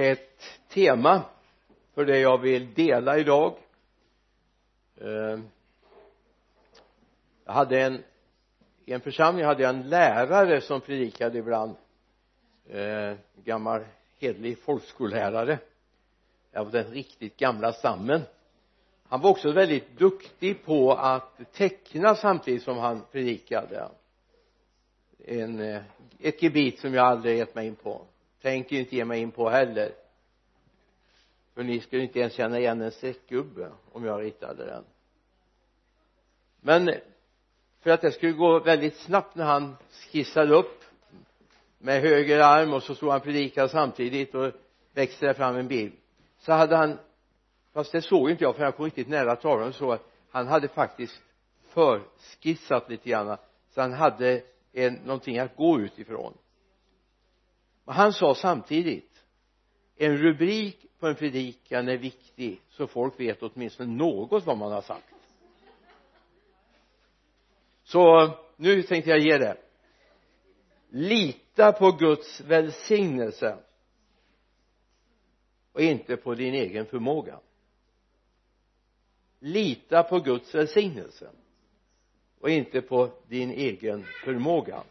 ett tema för det jag vill dela idag. Eh, jag hade en i en församling hade jag en lärare som predikade ibland. Eh, gammal hedlig folkskollärare. Av den riktigt gamla stammen. Han var också väldigt duktig på att teckna samtidigt som han predikade. En, eh, ett gebit som jag aldrig gett mig in på tänker inte ge mig in på heller. För ni skulle inte ens känna igen en streckgubbe om jag ritade den. Men för att det skulle gå väldigt snabbt när han skissade upp med höger arm och så stod han predikade samtidigt och växte det fram en bild så hade han fast det såg inte jag för jag kom riktigt nära tavlan så att han hade faktiskt förskissat lite grann så han hade en, någonting att gå utifrån och han sa samtidigt en rubrik på en predikan är viktig så folk vet åtminstone något vad man har sagt. Så nu tänkte jag ge det. Lita på Guds välsignelse och inte på din egen förmåga. Lita på Guds välsignelse och inte på din egen förmåga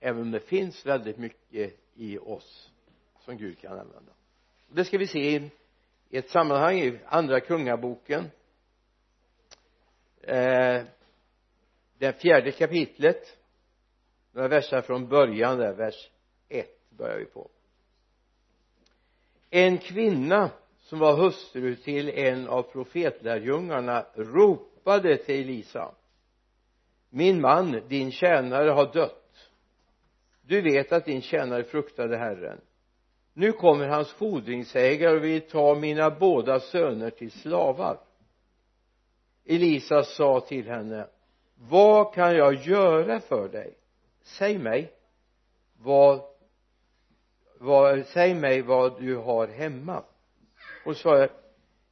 även om det finns väldigt mycket i oss som Gud kan använda. Det ska vi se i ett sammanhang i andra kungaboken. Eh, det fjärde kapitlet. Några verser från början där vers 1 börjar vi på. En kvinna som var hustru till en av profetlärjungarna ropade till Elisa min man din tjänare har dött du vet att din tjänare fruktade Herren. Nu kommer hans fordringsägare och vill ta mina båda söner till slavar. Elisa sa till henne vad kan jag göra för dig? Säg mig vad, vad säg mig vad du har hemma. Och svarade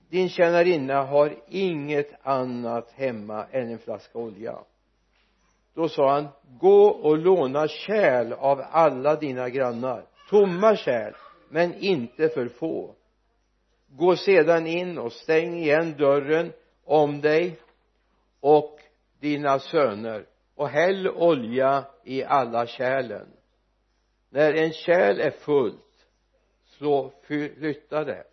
din tjänarinna har inget annat hemma än en flaska olja då sa han gå och låna kärl av alla dina grannar tomma kärl men inte för få. Gå sedan in och stäng igen dörren om dig och dina söner och häll olja i alla kärlen. När en kärl är fullt så flytta det.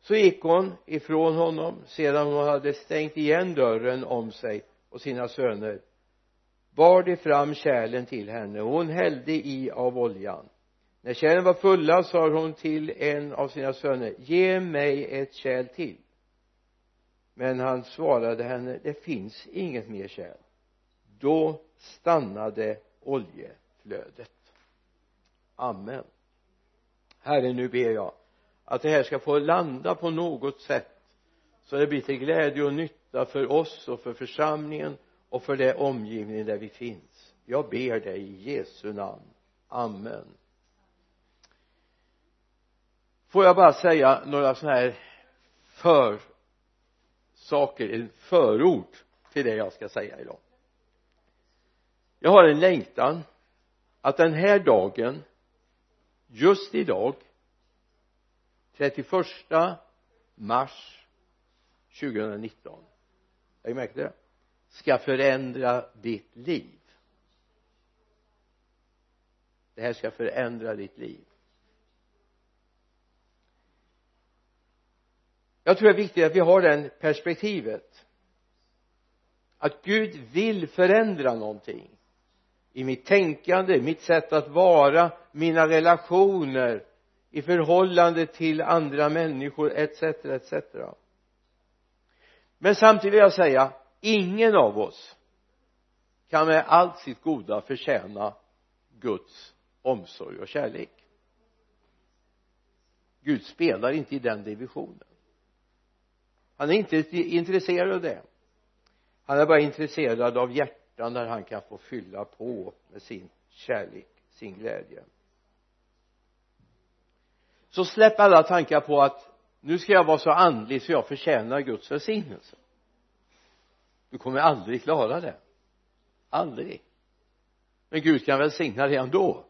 Så gick hon ifrån honom sedan hon hade stängt igen dörren om sig och sina söner bar de fram kärlen till henne. Och hon hällde i av oljan. När kärlen var fulla sa hon till en av sina söner ge mig ett kärl till. Men han svarade henne det finns inget mer kärl. Då stannade oljeflödet. Amen. Herre nu ber jag att det här ska få landa på något sätt så det blir till glädje och nytta för oss och för församlingen och för det omgivning där vi finns. Jag ber dig i Jesu namn. Amen. Får jag bara säga några sådana här för saker, en förord till det jag ska säga idag. Jag har en längtan att den här dagen just idag 31 mars 2019 har ni märkt det ska förändra ditt liv. Det här ska förändra ditt liv. Jag tror det är viktigt att vi har det perspektivet. Att Gud vill förändra någonting i mitt tänkande, mitt sätt att vara, mina relationer i förhållande till andra människor etc etc men samtidigt vill jag säga ingen av oss kan med allt sitt goda förtjäna Guds omsorg och kärlek. Gud spelar inte i den divisionen. Han är inte intresserad av det. Han är bara intresserad av hjärtan där han kan få fylla på med sin kärlek, sin glädje. Så släpp alla tankar på att nu ska jag vara så andlig så jag förtjänar Guds välsignelse du kommer aldrig klara det. Aldrig. Men Gud kan välsigna dig ändå.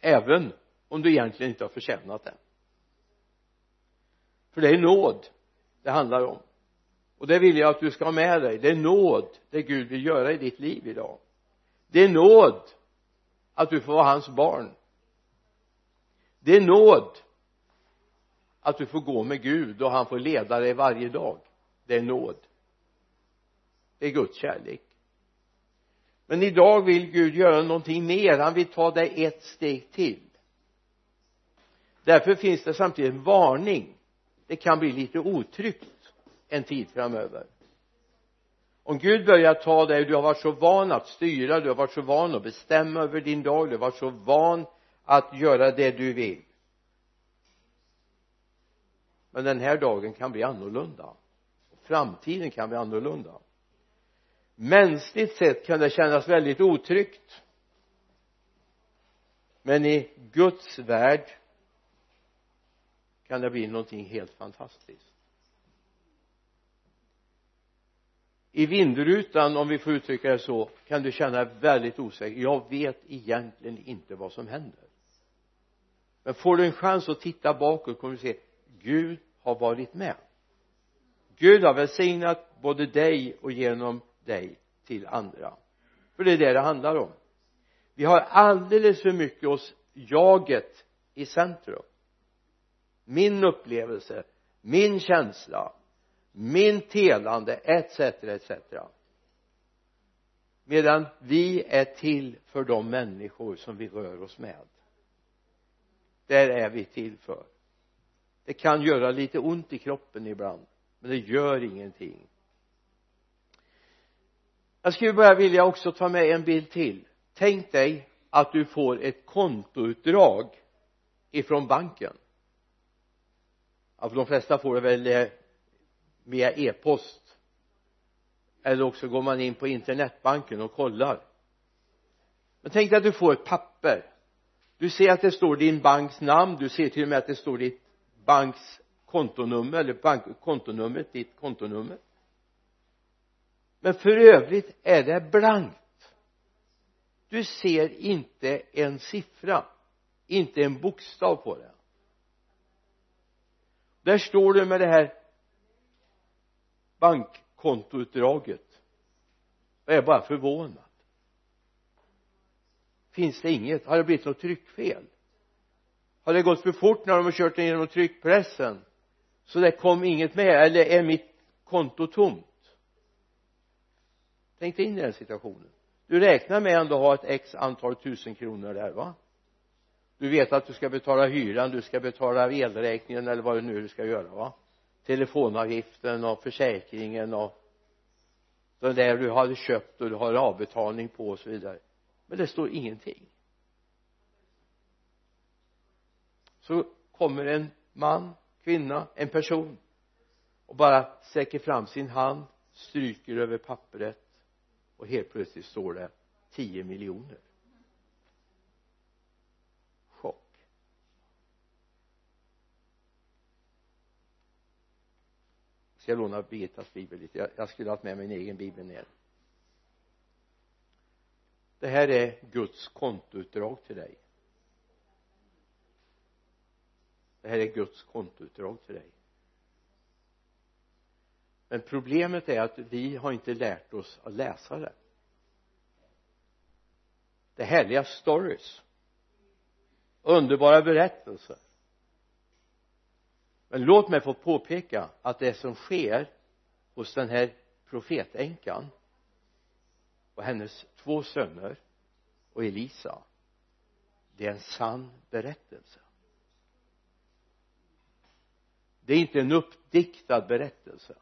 Även om du egentligen inte har förtjänat det. För det är nåd det handlar om. Och det vill jag att du ska ha med dig. Det är nåd det Gud vill göra i ditt liv idag. Det är nåd att du får vara hans barn. Det är nåd att du får gå med Gud och han får leda dig varje dag. Det är nåd det är Guds kärlek. Men idag vill Gud göra någonting mer. Han vill ta dig ett steg till. Därför finns det samtidigt en varning. Det kan bli lite otryggt en tid framöver. Om Gud börjar ta dig du har varit så van att styra du har varit så van att bestämma över din dag du har varit så van att göra det du vill. Men den här dagen kan bli annorlunda. Framtiden kan bli annorlunda mänskligt sett kan det kännas väldigt otryggt. Men i Guds värld kan det bli någonting helt fantastiskt. I vindrutan om vi får uttrycka det så kan du känna väldigt osäker. Jag vet egentligen inte vad som händer. Men får du en chans att titta bakåt kommer du se Gud har varit med. Gud har välsignat både dig och genom dig till andra. För det är det det handlar om. Vi har alldeles för mycket hos jaget i centrum. Min upplevelse min känsla min telande etc etc medan vi är till för de människor som vi rör oss med. Där är vi till för. Det kan göra lite ont i kroppen ibland men det gör ingenting jag skulle bara vilja också ta med en bild till. Tänk dig att du får ett kontoutdrag ifrån banken. Ja, för de flesta får det väl eh, via e-post. Eller också går man in på internetbanken och kollar. Men tänk dig att du får ett papper. Du ser att det står din banks namn du ser till och med att det står ditt banks kontonummer eller bank, kontonumret, ditt kontonummer men för övrigt är det blankt. Du ser inte en siffra inte en bokstav på det. Där står du med det här bankkontoutdraget. Och är bara förvånad. Finns det inget? Har det blivit något tryckfel? Har det gått för fort när de har kört den genom tryckpressen? Så det kom inget med eller är mitt konto tomt? Tänk dig in i den situationen. Du räknar med ändå att ha ett x antal tusen kronor där va? Du vet att du ska betala hyran du ska betala elräkningen eller vad det nu är du ska göra va? Telefonavgiften och försäkringen och det där du hade köpt och du har avbetalning på och så vidare. Men det står ingenting. Så kommer en man, kvinna, en person och bara sträcker fram sin hand stryker över pappret och helt plötsligt står det 10 miljoner. Chock. Ska jag låna Birgittas bibel lite? Jag, jag skulle ha haft med min egen bibel ner. Det här är Guds kontoutdrag till dig. Det här är Guds kontoutdrag till dig men problemet är att vi har inte lärt oss att läsa det. Det är härliga stories. Underbara berättelser. Men låt mig få påpeka att det som sker hos den här profetänkan och hennes två söner och Elisa det är en sann berättelse. Det är inte en uppdiktad berättelse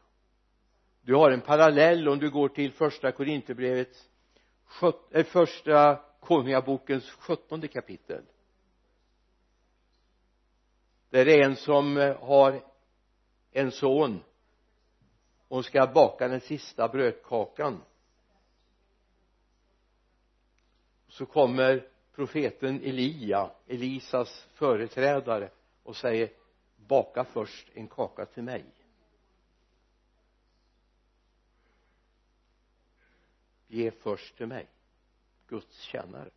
du har en parallell om du går till första Korinthierbrevets äh, eh, första konungabokens sjuttonde kapitel. Där det är en som eh, har en son. Och ska baka den sista brödkakan. Så kommer profeten Elia Elisas företrädare och säger baka först en kaka till mig. Ge först till mig Guds tjänare.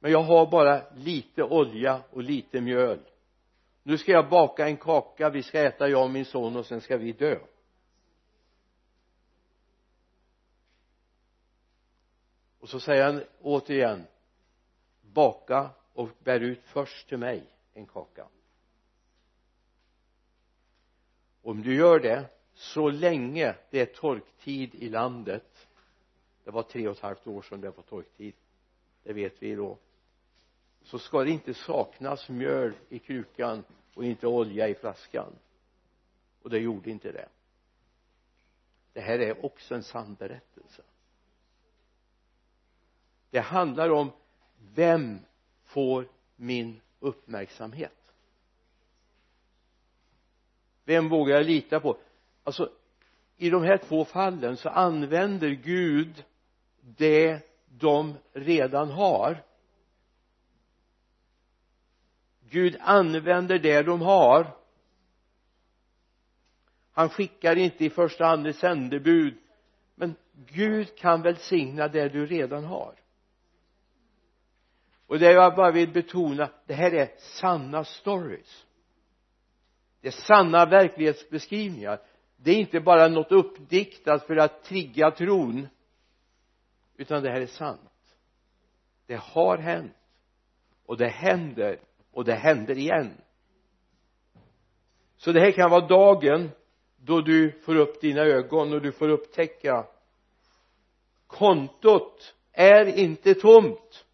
Men jag har bara lite olja och lite mjöl. Nu ska jag baka en kaka vi ska äta jag och min son och sen ska vi dö. Och så säger han återigen baka och bär ut först till mig en kaka. Om du gör det så länge det är torktid i landet det var tre och ett halvt år sedan det var torktid det vet vi då så ska det inte saknas mjöl i krukan och inte olja i flaskan. Och det gjorde inte det. Det här är också en sann berättelse. Det handlar om vem får min uppmärksamhet? Vem vågar jag lita på? Alltså i de här två fallen så använder Gud det de redan har. Gud använder det de har. Han skickar inte i första hand ett sändebud men Gud kan välsigna det du redan har. Och det jag bara vill betona det här är sanna stories. Det är sanna verklighetsbeskrivningar det är inte bara något uppdiktat för att trigga tron utan det här är sant. Det har hänt och det händer och det händer igen. Så det här kan vara dagen då du får upp dina ögon och du får upptäcka kontot är inte tomt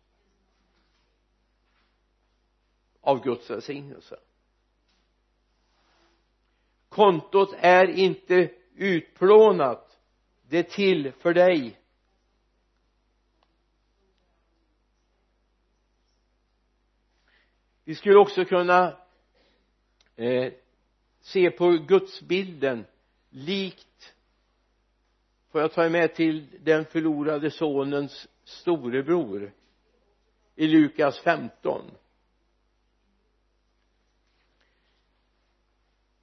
av Guds välsignelse kontot är inte utplånat. Det är till för dig. Vi skulle också kunna eh, se på gudsbilden likt får jag ta med till den förlorade sonens storebror i Lukas 15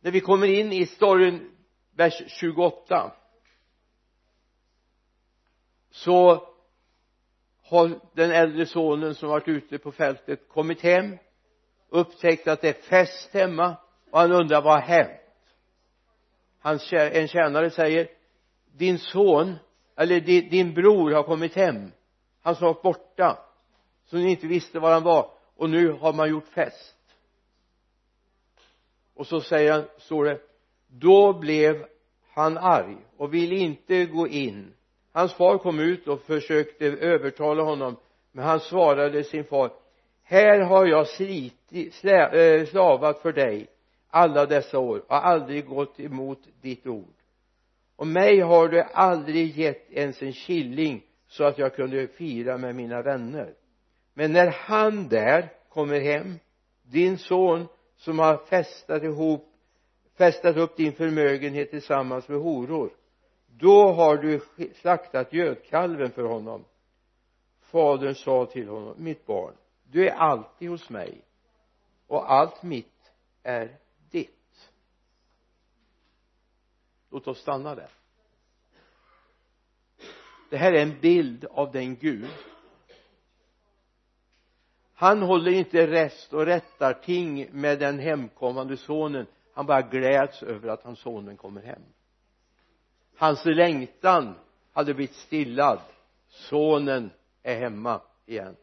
när vi kommer in i storyn vers 28 så har den äldre sonen som varit ute på fältet kommit hem upptäckt att det är fest hemma och han undrar vad har hänt? Hans, en tjänare säger din son eller din, din bror har kommit hem. Han som varit borta som ni inte visste var han var och nu har man gjort fest och så säger han, står det då blev han arg och ville inte gå in. Hans far kom ut och försökte övertala honom men han svarade sin far här har jag slitit, äh, eh, slavat för dig alla dessa år och aldrig gått emot ditt ord. Och mig har du aldrig gett ens en killing så att jag kunde fira med mina vänner. Men när han där kommer hem din son som har festat ihop festat upp din förmögenhet tillsammans med horor. Då har du slaktat gödkalven för honom. Fadern sa till honom mitt barn du är alltid hos mig och allt mitt är ditt. Låt oss stanna där. Det här är en bild av den Gud han håller inte rest och rättar ting med den hemkommande sonen. Han bara gläds över att hans sonen kommer hem. Hans längtan hade blivit stillad. Sonen är hemma igen.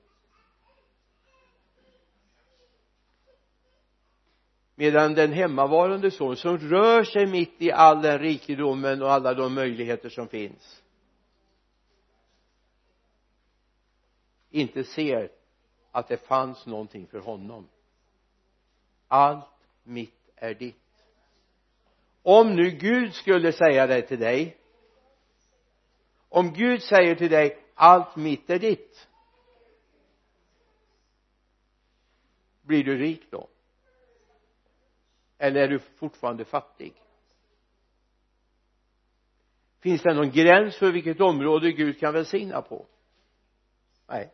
Medan den hemmavarande son som rör sig mitt i all den rikedomen och alla de möjligheter som finns inte ser att det fanns någonting för honom. Allt mitt är ditt. Om nu Gud skulle säga det till dig om Gud säger till dig allt mitt är ditt blir du rik då? Eller är du fortfarande fattig? Finns det någon gräns för vilket område Gud kan välsigna på? Nej.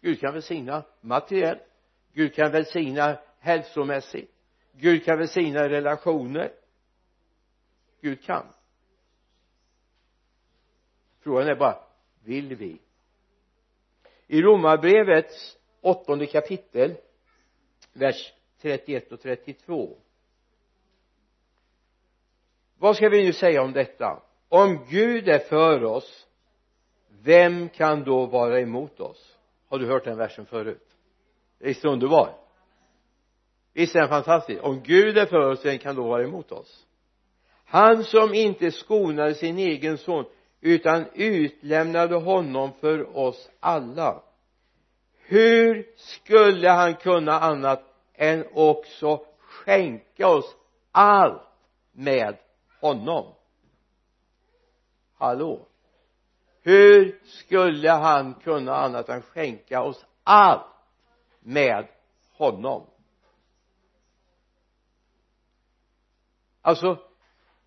Gud kan välsigna materiellt. Gud kan välsigna hälsomässigt. Gud kan välsigna relationer. Gud kan. Frågan är bara vill vi? I romarbrevets åttonde kapitel vers 31 och 32 vad ska vi nu säga om detta? Om Gud är för oss vem kan då vara emot oss? Har du hört den versen förut? Visst är underbar visst är den fantastisk om Gud är för oss vem kan då vara emot oss? Han som inte skonade sin egen son utan utlämnade honom för oss alla. Hur skulle han kunna annat än också skänka oss allt med honom? Hallå? Hur skulle han kunna annat än skänka oss allt med honom? Alltså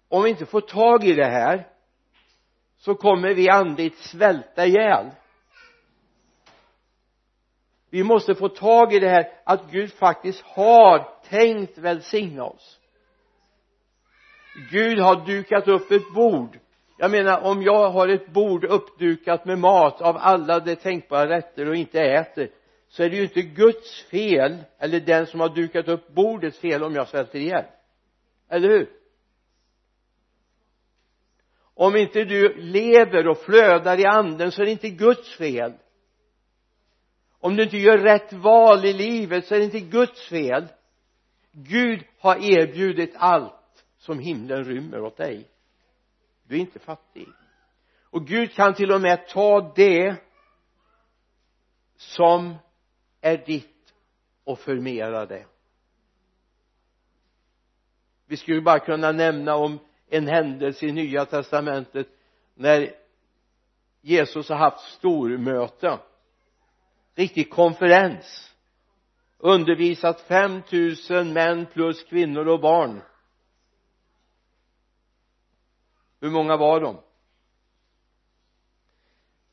om vi inte får tag i det här så kommer vi andligt svälta ihjäl. Vi måste få tag i det här att Gud faktiskt har tänkt välsigna oss. Gud har dukat upp ett bord jag menar om jag har ett bord uppdukat med mat av alla de tänkbara rätter och inte äter så är det ju inte Guds fel eller den som har dukat upp bordets fel om jag svälter ihjäl. Eller hur? Om inte du lever och flödar i anden så är det inte Guds fel. Om du inte gör rätt val i livet så är det inte Guds fel. Gud har erbjudit allt som himlen rymmer åt dig du är inte fattig. Och Gud kan till och med ta det som är ditt och förmera det. Vi skulle bara kunna nämna om en händelse i nya testamentet när Jesus har haft stormöte. Riktig konferens. Undervisat 5000 män plus kvinnor och barn. Hur många var de?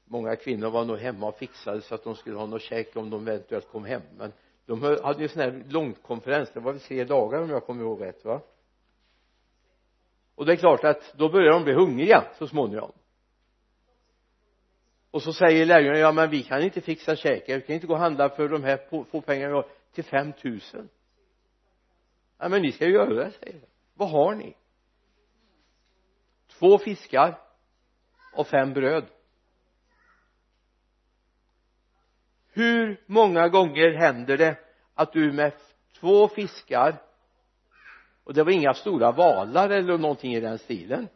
Många kvinnor var nog hemma och fixade så att de skulle ha något käk om de eventuellt kom hem. Men de hade ju sån här långkonferens. Det var väl tre dagar om jag kommer ihåg rätt va? Och det är klart att då börjar de bli hungriga så småningom. Och så säger lärjungarna ja men vi kan inte fixa käk vi kan inte gå och handla för de här få pengarna vi har till 5000 ja men ni ska ju göra det säger de. Vad har ni? Två fiskar och fem bröd. Hur många gånger händer det att du med två fiskar och det var inga stora valar eller någonting i den stilen?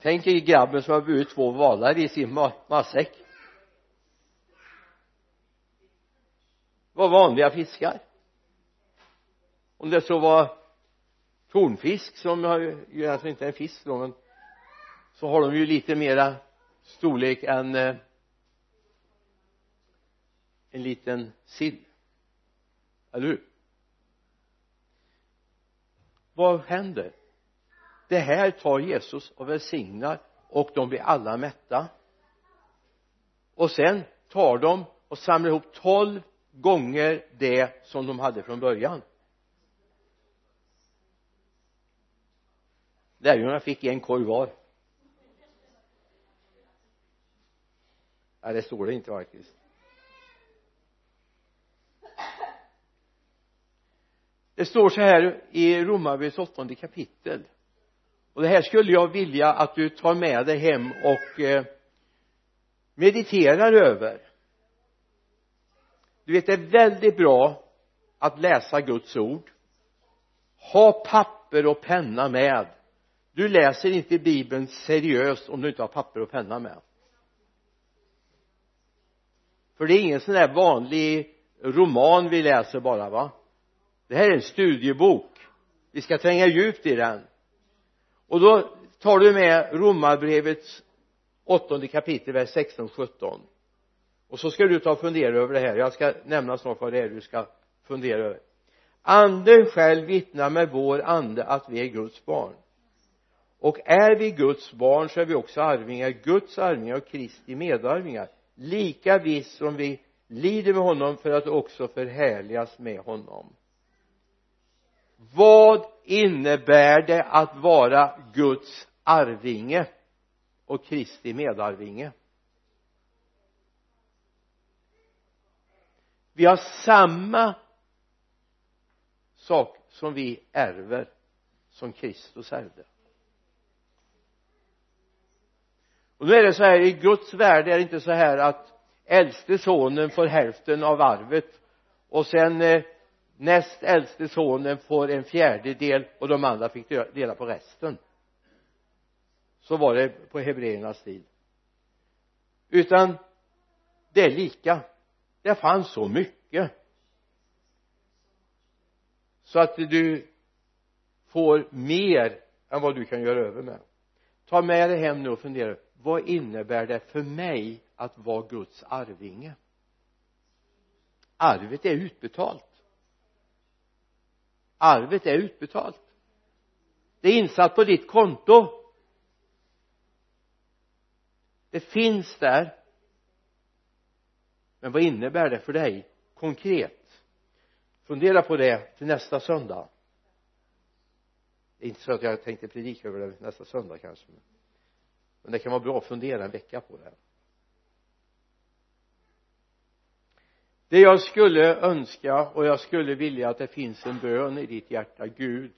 Tänk er grabben som har burit två valar i sin matsäck. Var vanliga fiskar. Om det så var tonfisk som ju alltså inte är en fisk då men så har de ju lite mera storlek än eh, en liten sill. Eller hur? Vad händer? Det här tar Jesus och välsignar och de blir alla mätta. Och sen tar de och samlar ihop tolv gånger det som de hade från början. Lärjungarna fick en korg var. Nej det står det inte faktiskt. Det står så här i romarbrevets åttonde kapitel. Och det här skulle jag vilja att du tar med dig hem och eh, mediterar över. Du vet det är väldigt bra att läsa Guds ord. Ha papper och penna med. Du läser inte bibeln seriöst om du inte har papper och penna med för det är ingen sån där vanlig roman vi läser bara va? Det här är en studiebok. Vi ska tränga djupt i den. Och då tar du med romarbrevets åttonde kapitel vers 16 17 och så ska du ta och fundera över det här. Jag ska nämna snart vad det är du ska fundera över. Anden själv vittnar med vår ande att vi är Guds barn. Och är vi Guds barn så är vi också arvingar. Guds arvingar och Kristi medarvingar lika visst som vi lider med honom för att också förhärligas med honom. Vad innebär det att vara Guds arvinge och Kristi medarvinge? Vi har samma sak som vi ärver som Kristus ärvde. Och nu är det så här i Guds värld är det inte så här att äldste sonen får hälften av arvet och sen eh, näst äldste sonen får en fjärdedel och de andra fick dela på resten. Så var det på hebreernas tid. Utan det är lika. Det fanns så mycket. Så att du får mer än vad du kan göra över med. Ta med dig hem nu och fundera vad innebär det för mig att vara Guds arvinge? Arvet är utbetalt. Arvet är utbetalt. Det är insatt på ditt konto. Det finns där. Men vad innebär det för dig konkret? Fundera på det till nästa söndag. Det är inte så att jag tänkte predika över det nästa söndag kanske men det kan vara bra att fundera en vecka på det det jag skulle önska och jag skulle vilja att det finns en bön i ditt hjärta. Gud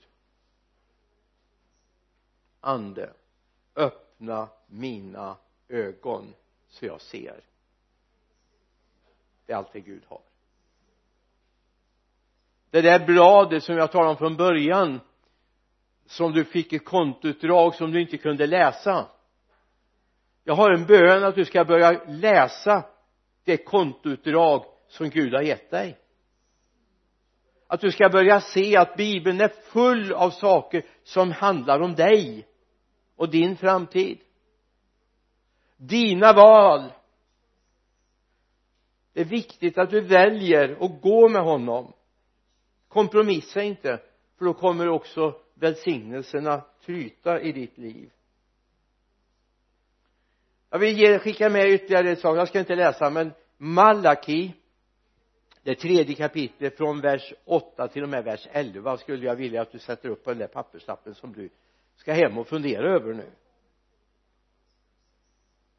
ande öppna mina ögon så jag ser. Det är allt det Gud har. Det där bladet som jag talade om från början som du fick ett kontoutdrag som du inte kunde läsa jag har en bön att du ska börja läsa det kontoutdrag som Gud har gett dig. Att du ska börja se att bibeln är full av saker som handlar om dig och din framtid. Dina val. Det är viktigt att du väljer att gå med honom. Kompromissa inte för då kommer också välsignelserna tryta i ditt liv jag vill ge, skicka med ytterligare en sak jag ska inte läsa men Malaki det tredje kapitlet från vers 8 till och med vers 11 skulle jag vilja att du sätter upp på den där papperslappen som du ska hem och fundera över nu.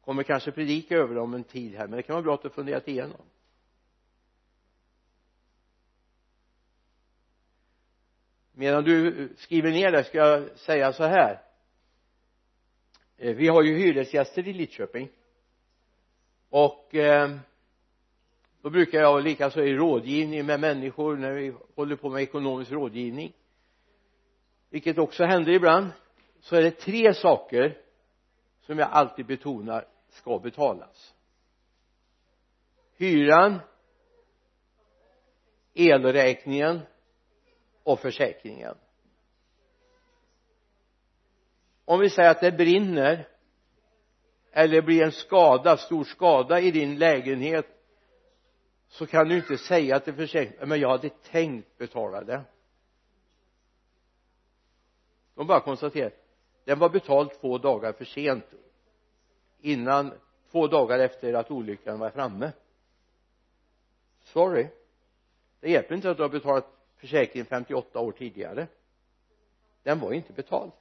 Kommer kanske predika över det om en tid här men det kan vara bra att du funderat igenom. Medan du skriver ner det ska jag säga så här. Eh, vi har ju hyresgäster i Lidköping. Och eh, då brukar jag likaså i rådgivning med människor när vi håller på med ekonomisk rådgivning. Vilket också händer ibland. Så är det tre saker som jag alltid betonar ska betalas. Hyran elräkningen och försäkringen om vi säger att det brinner eller blir en skada, stor skada i din lägenhet så kan du inte säga till försäkringen men jag hade tänkt betala det. De bara konstaterar den var betald två dagar för sent innan två dagar efter att olyckan var framme. Sorry. Det hjälper inte att du har betalat försäkringen 58 år tidigare. Den var inte betald.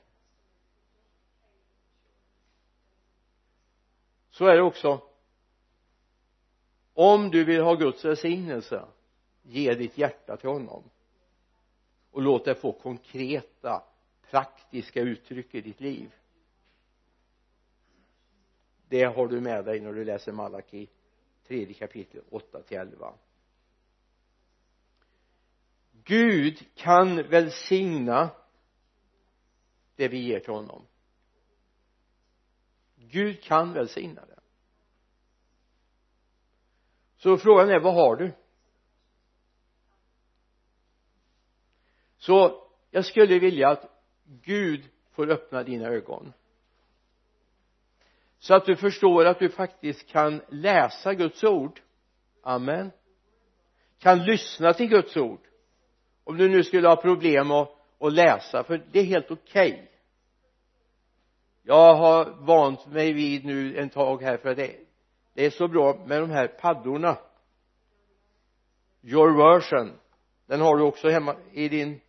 Så är det också. Om du vill ha Guds välsignelse ge ditt hjärta till honom. Och låt det få konkreta praktiska uttryck i ditt liv. Det har du med dig när du läser Malaki tredje kapitel 8 till 11 Gud kan välsigna det vi ger till honom. Gud kan välsigna det. Så frågan är vad har du? Så jag skulle vilja att Gud får öppna dina ögon. Så att du förstår att du faktiskt kan läsa Guds ord. Amen. Kan lyssna till Guds ord. Om du nu skulle ha problem att, att läsa för det är helt okej. okay jag har vant mig vid nu en tag här för att det, det är så bra med de här paddorna. Your version den har du också hemma i din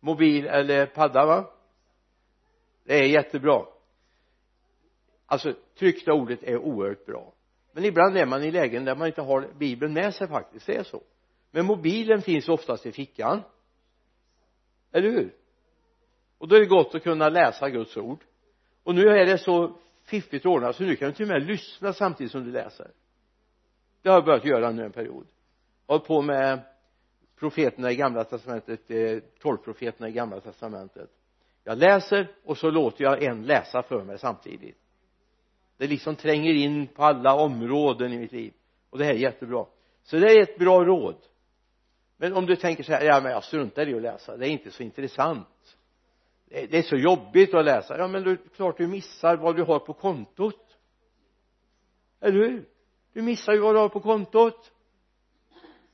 mobil eller padda va? Det är jättebra. Alltså tryckta ordet är oerhört bra. Men ibland är man i lägen där man inte har bibeln med sig faktiskt det är så. Men mobilen finns oftast i fickan. Eller hur? Och då är det gott att kunna läsa Guds ord och nu är det så fiffigt ordnat så nu kan du till och med lyssna samtidigt som du läser. Det har jag börjat göra nu en period. Jag har på med profeterna i gamla testamentet eh, tolvprofeterna i gamla testamentet. Jag läser och så låter jag en läsa för mig samtidigt. Det liksom tränger in på alla områden i mitt liv. Och det här är jättebra. Så det är ett bra råd. Men om du tänker så här ja men jag struntar i att läsa. Det är inte så intressant det är så jobbigt att läsa. Ja men det är klart du missar vad du har på kontot. Eller hur du missar ju vad du har på kontot.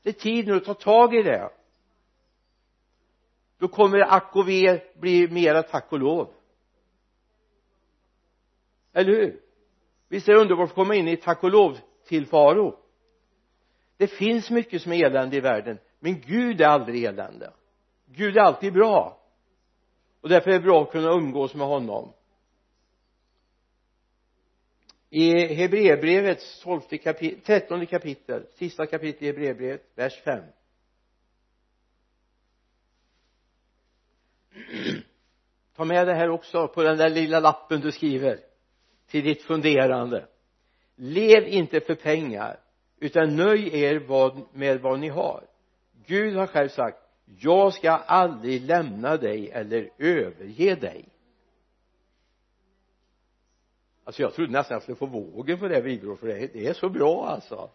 Det är tid nu att ta tag i det. Då kommer ack och ve bli mera tack och lov. Eller hur? Visst är det underbart att komma in i tack och lov tillvaro det finns mycket som är elände i världen men Gud är aldrig elände. Gud är alltid bra och därför är det bra att kunna umgås med honom. I Hebreerbrevets tolfte kapitel, trettonde kapitel sista kapitel i Hebreerbrevet vers 5 ta med det här också på den där lilla lappen du skriver till ditt funderande. Lev inte för pengar utan nöj er med vad ni har. Gud har själv sagt jag ska aldrig lämna dig eller överge dig. Alltså jag trodde nästan jag skulle få vågen på det bibelordet för det, det är så bra alltså.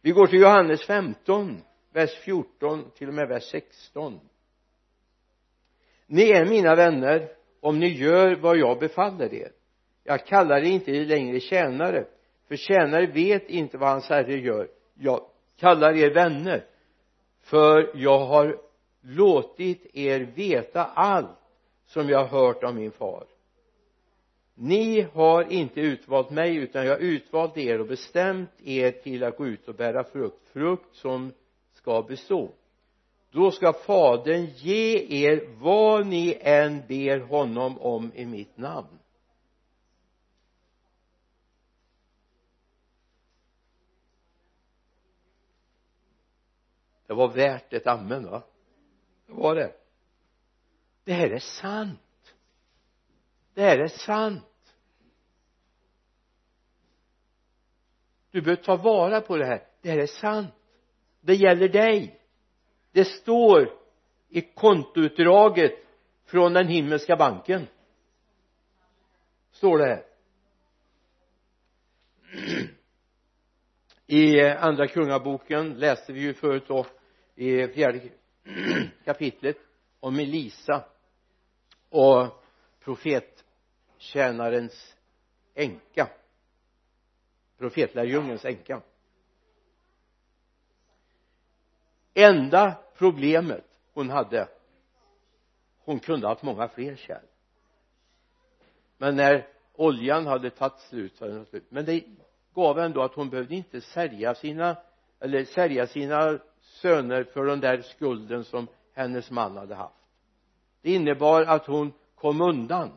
Vi går till Johannes 15 vers 14 till och med vers 16 ni är mina vänner om ni gör vad jag befaller er. Jag kallar er inte längre tjänare för tjänare vet inte vad hans herre gör. Jag kallar er vänner för jag har låtit er veta allt som jag har hört av min far. Ni har inte utvalt mig utan jag har utvalt er och bestämt er till att gå ut och bära frukt frukt som ska bestå. Då ska fadern ge er vad ni än ber honom om i mitt namn. Det var värt ett amen va? Det var det. Det här är sant. Det här är sant. Du bör ta vara på det här. Det här är sant. Det gäller dig. Det står i kontoutdraget från den himmelska banken. Står det här. i eh, andra kungaboken läste vi ju förut då i fjärde kapitlet om Elisa och profettjänarens änka. Profetlärjungens änka. Enda problemet hon hade hon kunde ha haft många fler kärl. Men när oljan hade tagit slut så hade den slut. Men det gav ändå att hon behövde inte sälja sina eller sälja sina söner för den där skulden som hennes man hade haft. Det innebar att hon kom undan.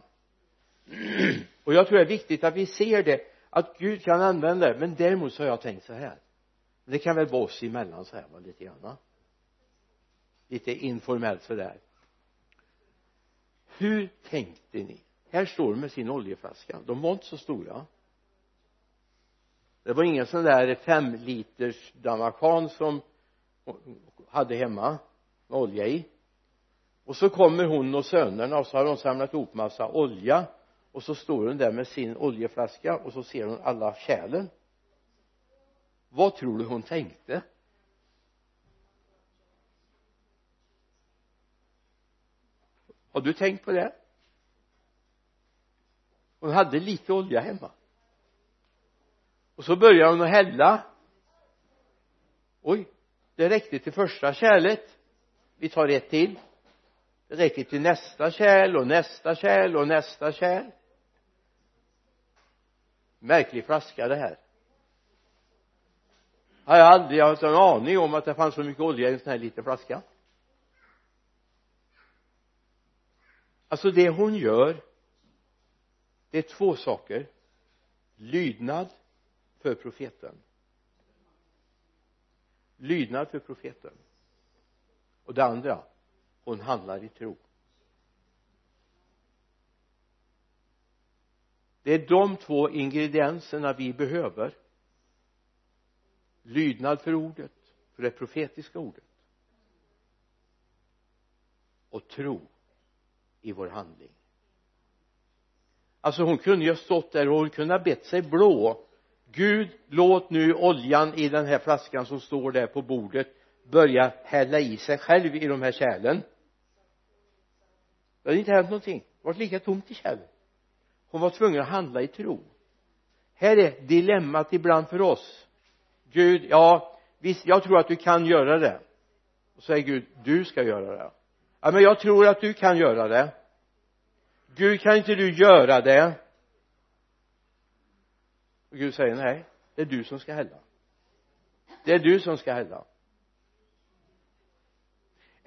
Och jag tror det är viktigt att vi ser det att Gud kan använda det. Men däremot så har jag tänkt så här. Det kan väl vara oss emellan så här va lite grann lite informellt sådär hur tänkte ni? Här står de med sin oljeflaska. De var inte så stora det var ingen sån där fem liters damakan som hade hemma med olja i. Och så kommer hon och sönerna och så har de samlat ihop massa olja och så står hon där med sin oljeflaska och så ser hon alla kärlen. Vad tror du hon tänkte? Har du tänkt på det? Hon hade lite olja hemma och så börjar hon att hälla. Oj det räckte till första kärlet. Vi tar ett till. Det räcker till nästa kärl och nästa kärl och nästa kärl. Märklig flaska det här. Har jag aldrig haft en aning om att det fanns så mycket olja i en sån här liten flaska? Alltså det hon gör det är två saker. Lydnad för profeten. Lydnad för profeten. Och det andra hon handlar i tro. Det är de två ingredienserna vi behöver. Lydnad för ordet för det profetiska ordet. Och tro i vår handling. Alltså hon kunde ju ha stått där och hon kunde ha bett sig blå Gud låt nu oljan i den här flaskan som står där på bordet börja hälla i sig själv i de här kärlen. Det hade inte hänt någonting. Det varit lika tomt i kärlen. Hon var tvungen att handla i tro. Här är dilemmat ibland för oss. Gud ja visst jag tror att du kan göra det. Och säger Gud du ska göra det. Ja men jag tror att du kan göra det. Gud kan inte du göra det? Och Gud säger nej det är du som ska hälla det är du som ska hälla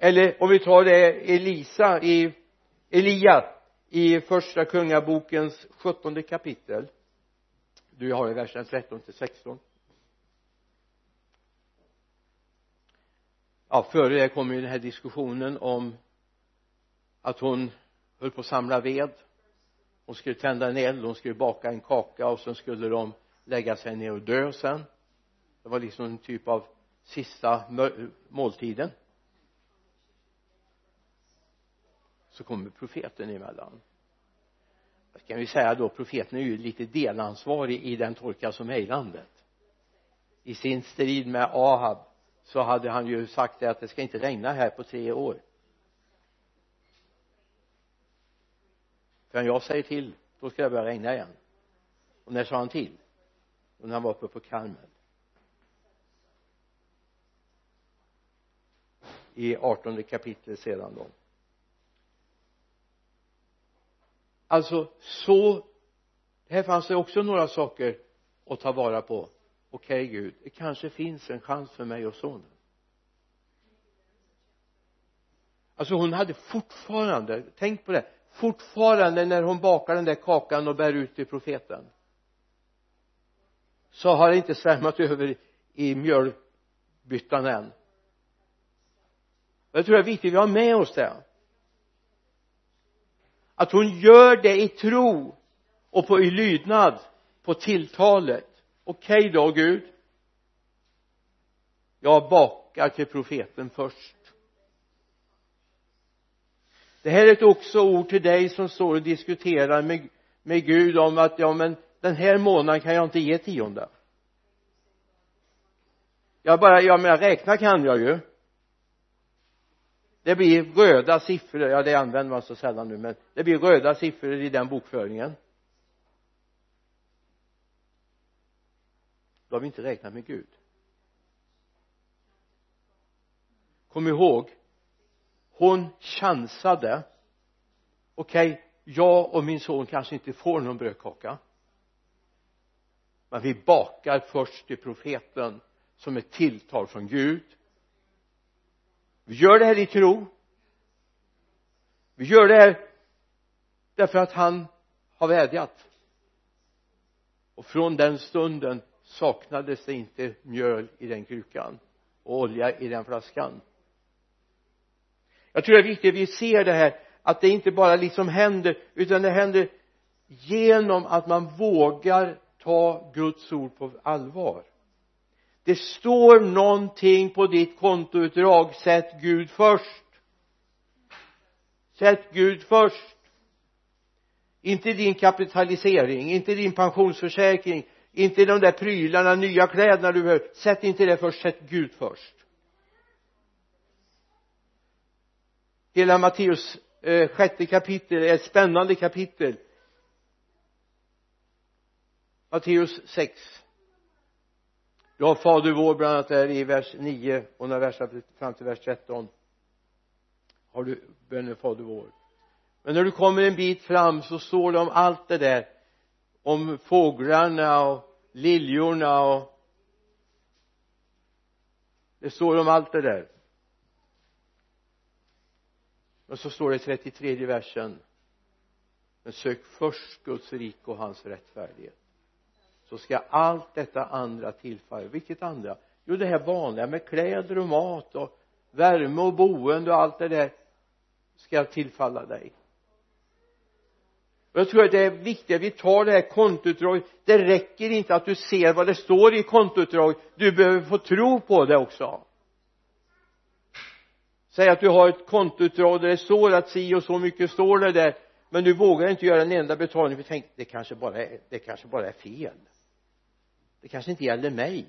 eller om vi tar det Elisa i Elia i första kungabokens sjuttonde kapitel. Du har i versen 13 till 16 ja före det kommer ju den här diskussionen om att hon höll på att samla ved hon skulle tända en eld hon skulle baka en kaka och sen skulle de lägga sig ner och dö sen. Det var liksom en typ av sista måltiden. Så kommer profeten emellan. Jag kan vi säga då? Profeten är ju lite delansvarig i den torka som är i landet i sin strid med Ahab så hade han ju sagt det att det ska inte regna här på tre år. Förrän jag säger till då ska det börja regna igen. Och när sa han till? Och när han var uppe på Karmel i artonde kapitlet sedan då. Alltså så här fanns det också några saker att ta vara på. Okej okay, Gud det kanske finns en chans för mig och sonen. Alltså hon hade fortfarande tänk på det fortfarande när hon bakar den där kakan och bär ut till profeten så har det inte svämmat över i mjölbyttan än. Jag tror det är viktigt att vi har med oss det. Att hon gör det i tro och på i lydnad på tilltalet. Okej okay då Gud. Jag bakar till profeten först det här är ett också ord till dig som står och diskuterar med, med Gud om att ja men den här månaden kan jag inte ge tionde. Jag bara, ja men räkna kan jag ju. Det blir röda siffror, ja det använder man så sällan nu men det blir röda siffror i den bokföringen. Då har vi inte räknat med Gud. Kom ihåg hon chansade. Okej okay, jag och min son kanske inte får någon brödkaka. Men vi bakar först till profeten som ett tilltal från Gud. Vi gör det här i tro. Vi gör det här därför att han har vädjat. Och från den stunden saknades det inte mjöl i den krukan och olja i den flaskan jag tror det är viktigt att vi ser det här att det inte bara liksom händer utan det händer genom att man vågar ta Guds ord på allvar. Det står någonting på ditt kontoutdrag sätt Gud först. Sätt Gud först. Inte din kapitalisering inte din pensionsförsäkring inte de där prylarna, nya kläderna du behöver sätt inte det först, sätt Gud först. Hela Matteus eh, sjätte kapitel är ett spännande kapitel. Matteus 6 du har fader vår bland annat där i vers 9 och några verser fram till vers 13 har du bönen fader vår? Men när du kommer en bit fram så står det om allt det där. Om fåglarna och liljorna och det står om allt det där och så står det i 33 versen men sök först Guds rike och hans rättfärdighet så ska allt detta andra tillfalla. Vilket andra? Jo det här vanliga med kläder och mat och värme och boende och allt det där ska tillfalla dig. Och jag tror att det är viktigt att vi tar det här kontoutdraget. Det räcker inte att du ser vad det står i kontoutdraget. Du behöver få tro på det också säg att du har ett kontoutdrag där det står att si och så mycket står det där men du vågar inte göra en enda betalning för tänk det kanske bara är det kanske bara är fel. Det kanske inte gäller mig.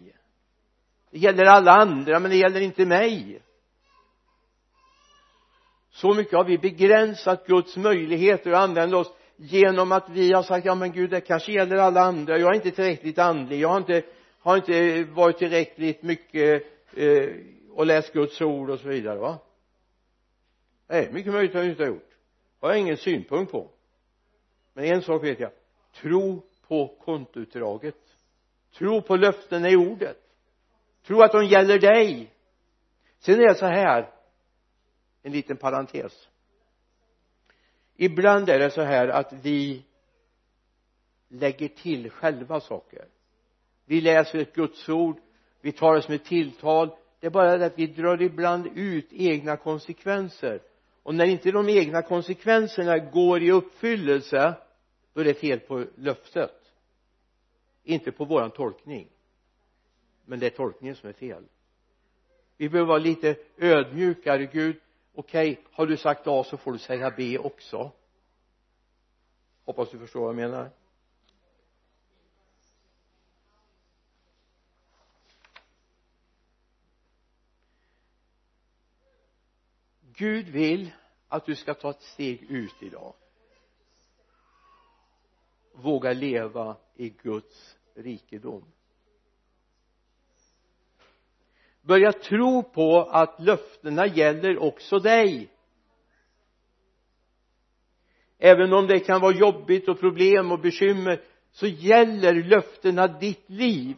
Det gäller alla andra men det gäller inte mig. Så mycket har vi begränsat Guds möjligheter att använda oss genom att vi har sagt ja men gud det kanske gäller alla andra. Jag är inte tillräckligt andlig. Jag har inte har inte varit tillräckligt mycket eh, och läst Guds ord och så vidare va? Nej mycket möjligt har jag inte gjort. Har jag ingen synpunkt på. Men en sak vet jag. Tro på kontoutdraget. Tro på löftena i ordet. Tro att de gäller dig. Sen är det så här en liten parentes. Ibland är det så här att vi lägger till själva saker. Vi läser ett gudsord vi tar det som ett tilltal. Det är bara det att vi drar ibland ut egna konsekvenser och när inte de egna konsekvenserna går i uppfyllelse då är det fel på löftet. Inte på våran tolkning. Men det är tolkningen som är fel. Vi behöver vara lite ödmjukare Gud. Okej okay, har du sagt A så får du säga B också. Hoppas du förstår vad jag menar. Gud vill att du ska ta ett steg ut idag. Våga leva i Guds rikedom. Börja tro på att löftena gäller också dig. Även om det kan vara jobbigt och problem och bekymmer så gäller löftena ditt liv.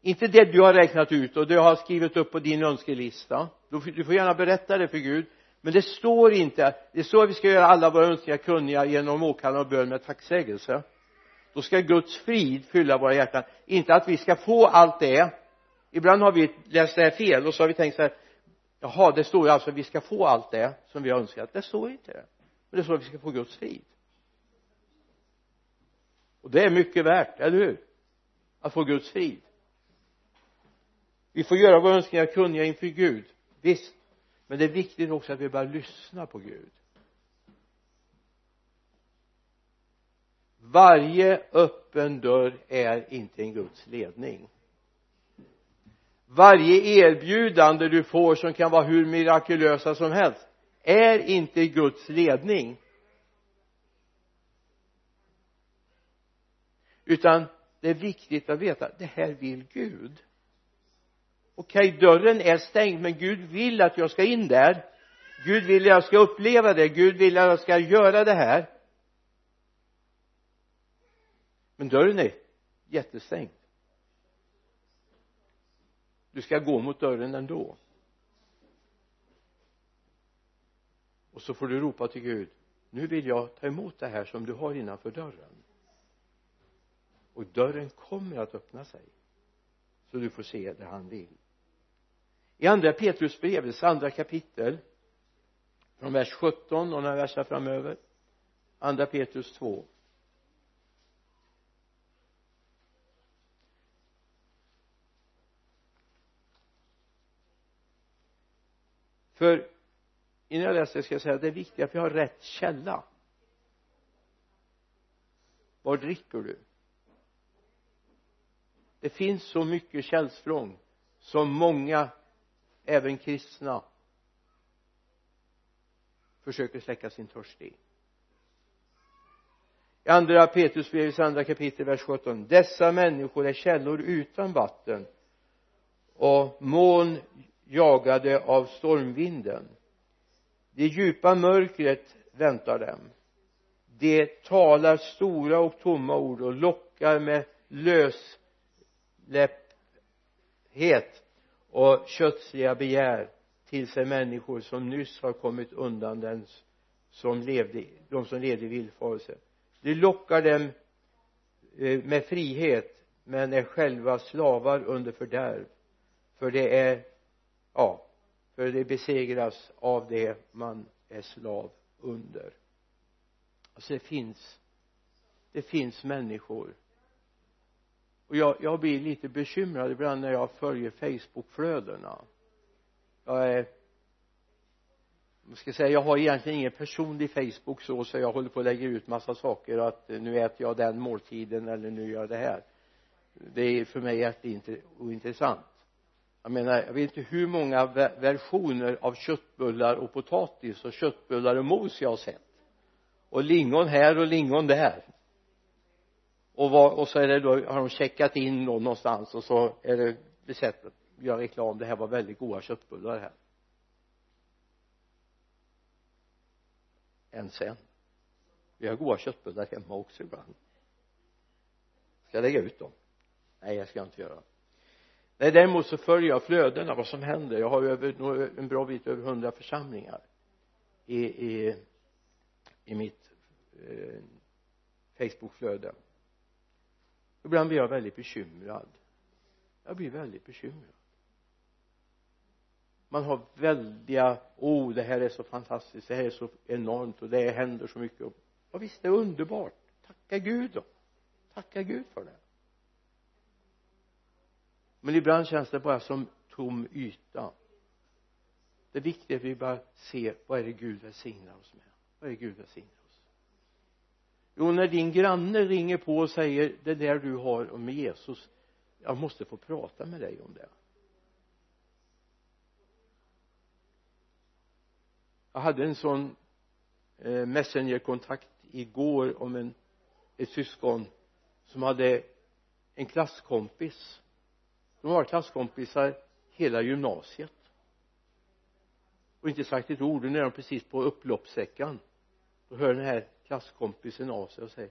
Inte det du har räknat ut och du har skrivit upp på din önskelista du får gärna berätta det för Gud. Men det står inte det står att vi ska göra alla våra önskningar kunniga genom åkallan och bön med tacksägelse. Då ska Guds frid fylla våra hjärtan. Inte att vi ska få allt det. Ibland har vi läst det här fel och så har vi tänkt så här jaha det står ju alltså att vi ska få allt det som vi har önskat. Det står inte det. Men det står att vi ska få Guds frid. Och det är mycket värt, eller hur? Att få Guds frid. Vi får göra våra önskningar kunniga inför Gud visst. Men det är viktigt också att vi börjar lyssna på Gud. Varje öppen dörr är inte en Guds ledning. Varje erbjudande du får som kan vara hur mirakulösa som helst är inte Guds ledning. Utan det är viktigt att veta det här vill Gud okej okay, dörren är stängd men Gud vill att jag ska in där. Gud vill att jag ska uppleva det. Gud vill att jag ska göra det här. Men dörren är jättestängd. Du ska gå mot dörren ändå. Och så får du ropa till Gud nu vill jag ta emot det här som du har innanför dörren. Och dörren kommer att öppna sig så du får se det han vill i andra Petrus brevets andra kapitel från vers 17 och några verser framöver. Andra Petrus 2 för innan jag läser ska jag säga att det är viktigt att vi har rätt källa. Var dricker du? Det finns så mycket källsprång som många även kristna försöker släcka sin törst i. I andra Petrusbrevets andra kapitel vers 17 dessa människor är källor utan vatten och moln jagade av stormvinden. Det djupa mörkret väntar dem. De talar stora och tomma ord och lockar med lösläpphet och kötsliga begär till sig människor som nyss har kommit undan den som levde, de som levde i villfarelse. De lockar dem eh, med frihet men är själva slavar under fördärv. För det är ja för det besegras av det man är slav under. Alltså det finns det finns människor och jag, jag blir lite bekymrad ibland när jag följer facebookflödena. Jag är jag ska säga jag har egentligen ingen personlig facebook så så jag håller på att lägga ut massa saker att eh, nu äter jag den måltiden eller nu gör jag det här. Det är för mig jätteintressant jag menar jag vet inte hur många versioner av köttbullar och potatis och köttbullar och mos jag har sett. Och lingon här och lingon där och, vad, och så är det då har de checkat in då någonstans och så är det besett att göra reklam. Det här var väldigt goda köttbullar här. Än sen. Vi har goda köttbullar hemma också ibland. Ska jag lägga ut dem? Nej jag ska inte göra. Nej däremot så följer jag flödena vad som händer. Jag har ju över, en bra bit över hundra församlingar i, i, i mitt eh, facebookflöde ibland blir jag väldigt bekymrad. Jag blir väldigt bekymrad. Man har väldiga oh det här är så fantastiskt det här är så enormt och det händer så mycket. Och ja visst det är underbart. Tacka Gud då. Tacka Gud för det. Men ibland känns det bara som tom yta. Det viktiga är att vi bara ser vad är det Gud välsignar oss med? Vad är det Gud välsignar jo när din granne ringer på och säger det där du har om Jesus. Jag måste få prata med dig om det. Jag hade en sån eh, messengerkontakt igår om en ett syskon som hade en klasskompis. De var klasskompisar hela gymnasiet. Och inte sagt ett ord nu är de precis på upploppssäckan då hör den här klasskompisen av sig och säger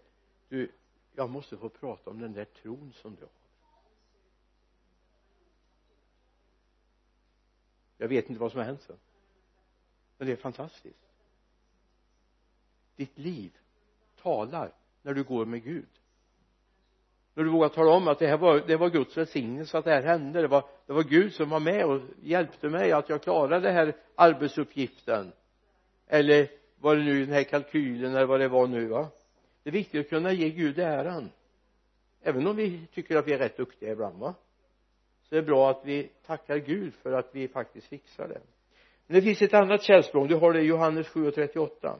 du jag måste få prata om den där tron som du har. Jag vet inte vad som har hänt sen. Men det är fantastiskt. Ditt liv talar när du går med Gud. När du vågar tala om att det här var, det var Guds välsignelse att det här hände. Det var, det var Gud som var med och hjälpte mig att jag klarade den här arbetsuppgiften. Eller vad det nu den här kalkylen eller vad det var nu va? Det är viktigt att kunna ge Gud äran. Även om vi tycker att vi är rätt duktiga ibland va? Så är det bra att vi tackar Gud för att vi faktiskt fixar det. Men det finns ett annat källsprång. Du har det i Johannes 7 och 38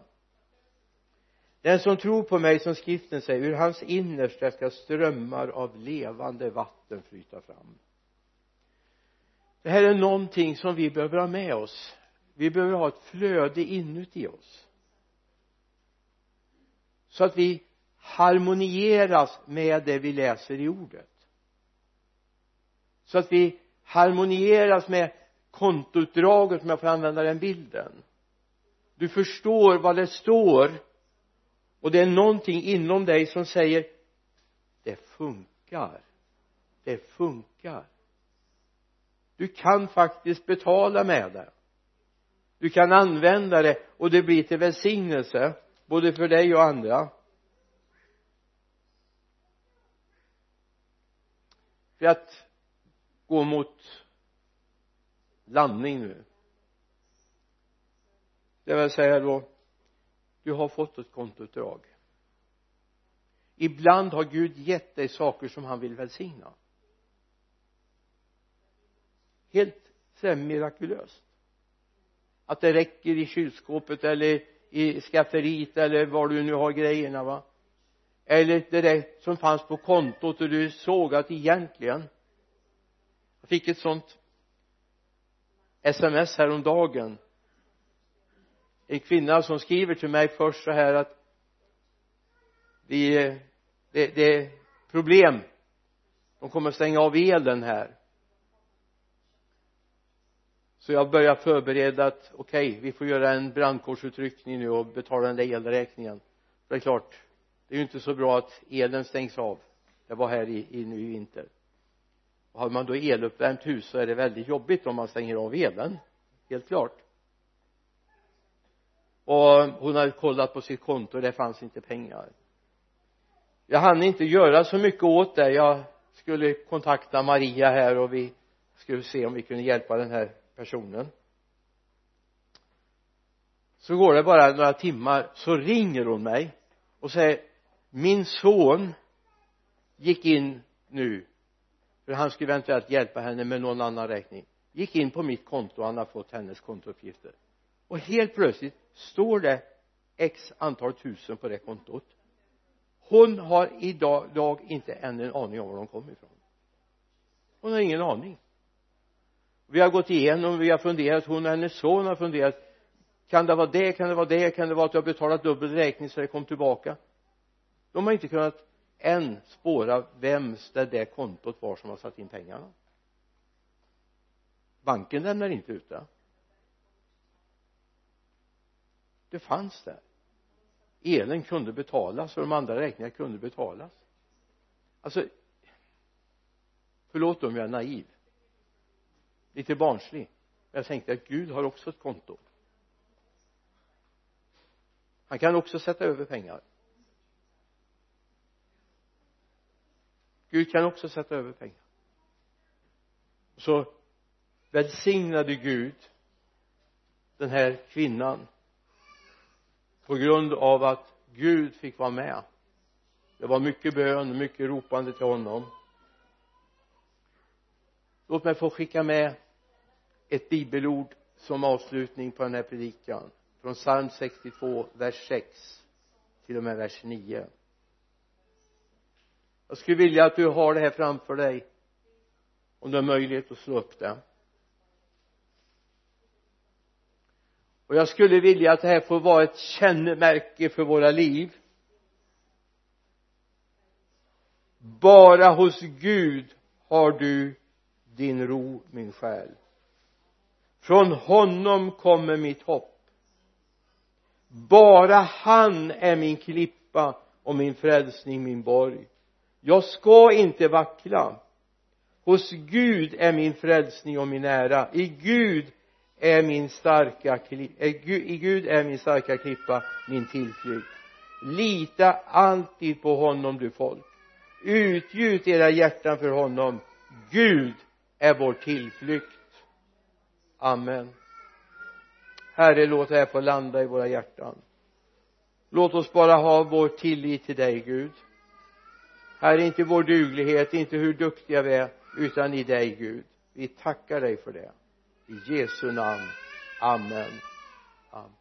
den som tror på mig som skriften säger ur hans innersta ska strömmar av levande vatten flyta fram. Det här är någonting som vi behöver ha med oss. Vi behöver ha ett flöde inuti oss så att vi harmonieras med det vi läser i ordet. Så att vi harmonieras med kontoutdraget om jag får använda den bilden. Du förstår vad det står och det är någonting inom dig som säger det funkar. Det funkar. Du kan faktiskt betala med det. Du kan använda det och det blir till välsignelse både för dig och andra. För att gå mot landning nu. Det vill säga då du har fått ett kontoutdrag. Ibland har Gud gett dig saker som han vill välsigna. Helt sådär mirakulöst att det räcker i kylskåpet eller i skafferiet eller var du nu har grejerna va? Eller det där som fanns på kontot och du såg att egentligen jag fick ett sånt sms häromdagen. En kvinna som skriver till mig först så här att vi eh, det, det är problem. De kommer stänga av elen här så jag börjar förbereda att okej okay, vi får göra en brandkårsutryckning nu och betala den där elräkningen. Det är klart det är ju inte så bra att elen stängs av. Det var här i, i nu i vinter. Och har man då eluppvärmt hus så är det väldigt jobbigt om man stänger av elen helt klart. Och hon hade kollat på sitt konto och det fanns inte pengar. Jag hann inte göra så mycket åt det. Jag skulle kontakta Maria här och vi skulle se om vi kunde hjälpa den här personen. Så går det bara några timmar så ringer hon mig och säger min son gick in nu. För han skulle eventuellt hjälpa henne med någon annan räkning. Gick in på mitt konto och han har fått hennes kontouppgifter. Och helt plötsligt står det x antal tusen på det kontot. Hon har idag inte än en aning om var de kommer ifrån. Hon har ingen aning vi har gått igenom, vi har funderat, hon och hennes son har funderat. Kan det vara det, kan det vara det, kan det vara att du har betalat dubbel räkning så det kom tillbaka? De har inte kunnat än spåra vems det där kontot var som har satt in pengarna. Banken lämnar inte ut det. Det fanns där. Elen kunde betalas och de andra räkningarna kunde betalas. Alltså förlåt om jag är naiv lite barnslig. Men jag tänkte att Gud har också ett konto. Han kan också sätta över pengar. Gud kan också sätta över pengar. Så välsignade Gud den här kvinnan på grund av att Gud fick vara med. Det var mycket bön, mycket ropande till honom. Låt mig få skicka med ett bibelord som avslutning på den här predikan. Från psalm 62 vers 6 till och med vers 9 jag skulle vilja att du har det här framför dig om du har möjlighet att slå upp det. Och jag skulle vilja att det här får vara ett kännemärke för våra liv. Bara hos Gud har du din ro min själ från honom kommer mitt hopp. Bara han är min klippa och min frälsning min borg. Jag ska inte vackla. Hos Gud är min frälsning och min ära. I Gud är min starka eh, i Gud är min starka klippa min tillflykt. Lita alltid på honom du folk. Utgjut era hjärtan för honom. Gud är vår tillflykt amen. Herre låt det här få landa i våra hjärtan. Låt oss bara ha vår tillit till dig Gud. Herre inte vår duglighet inte hur duktiga vi är utan i dig Gud. Vi tackar dig för det. I Jesu namn. Amen. Amen.